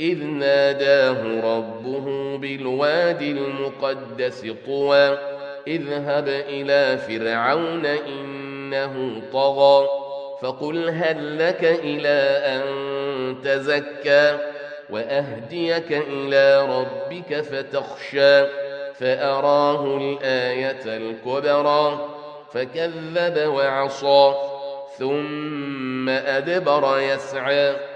إذ ناداه ربه بالواد المقدس طوى اذهب إلى فرعون إنه طغى فقل هل لك إلى أن تزكى؟ وأهديك إلى ربك فتخشى فأراه الآية الكبرى فكذب وعصى ثم أدبر يسعى.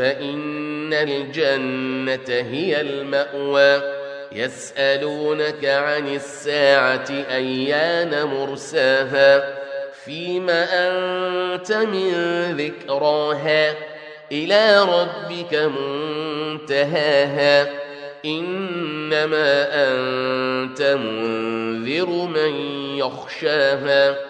فإن الجنة هي المأوى. يسألونك عن الساعة أيان مرساها. فيما أنت من ذكراها؟ إلى ربك منتهاها. إنما أنت منذر من يخشاها.